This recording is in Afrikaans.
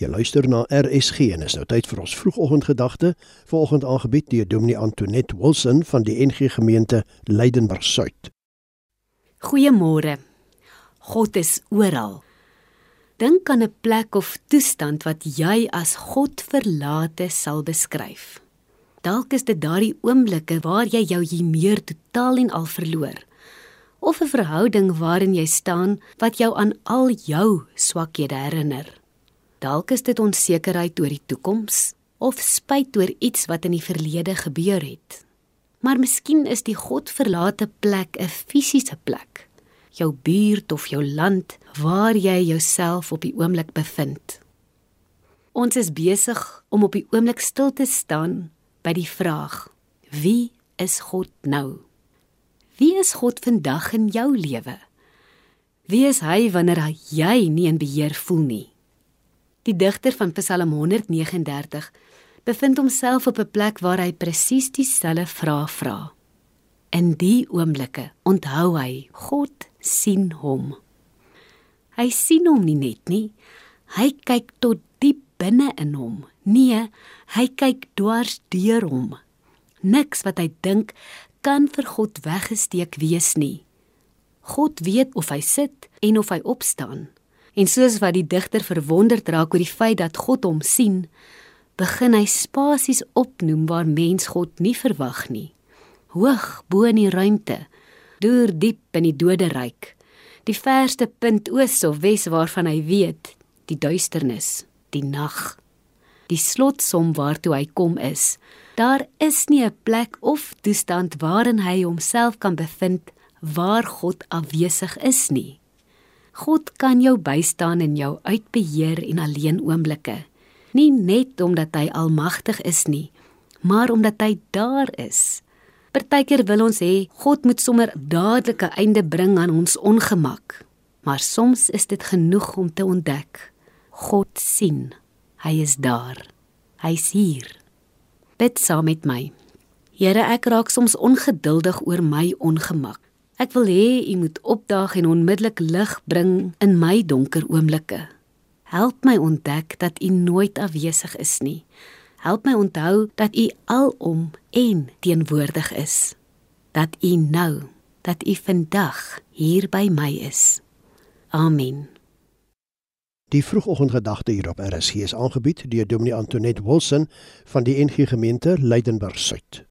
Jy luister na RSG en is nou tyd vir ons vroegoggendgedagte, vanoggend aangebied deur Dominee Antoinette Wilson van die NG Gemeente Leidenburg Suid. Goeiemôre. God is oral. Dink aan 'n plek of toestand wat jy as God verlate sal beskryf. Dalk is dit daardie oomblikke waar jy jou hier meer totaal en al verloor. Of 'n verhouding waarin jy staan wat jou aan al jou swakhede herinner. Dalk is dit onsekerheid oor die toekoms of spyt oor iets wat in die verlede gebeur het. Maar miskien is die godverlate plek 'n fisiese plek. Jou buurt of jou land waar jy jouself op die oomblik bevind. Ons is besig om op die oomblik stil te staan by die vraag: Wie is God nou? Wie is God vandag in jou lewe? Wie is hy wanneer jy nie in beheer voel nie? Die digter van Psalm 139 bevind homself op 'n plek waar hy presies dieselfde vraag vra. In die oomblikke onthou hy God sien hom. Hy sien hom nie net nie, hy kyk tot diep binne in hom. Nee, hy kyk dwars deur hom. Niks wat hy dink kan vir God weggesteek wees nie. God weet of hy sit en of hy opstaan. En soos wat die digter verwonderd raak oor die feit dat God hom sien, begin hy spasies opnoem waar mens God nie verwag nie. Hoog bo in die ruimte, deur diep in die doderyk, die verste punt oos of wes waarvan hy weet, die duisternis, die nag. Die slotsom waartoe hy kom is, daar is nie 'n plek of toestand waarin hy homself kan bevind waar God afwesig is nie. God kan jou bystaan in jou uitbeheer en alleen oomblikke. Nie net omdat hy almagtig is nie, maar omdat hy daar is. Partykeer wil ons hê God moet sommer dadelik 'n einde bring aan ons ongemak. Maar soms is dit genoeg om te ontdek God sien. Hy is daar. Hy's hier. Bid saam met my. Here, ek raak soms ongeduldig oor my ongemak. Ek wil hê u moet opdaag en onmiddellik lig bring in my donker oomblikke. Help my ontdek dat u nooit afwesig is nie. Help my onthou dat u alom en teenwoordig is. Dat u nou, dat u vandag hier by my is. Amen. Die vroegoggendgedagte hier op RSG is aangebied deur Dominee Antoinette Wilson van die NG Gemeente Leidenburg Suid.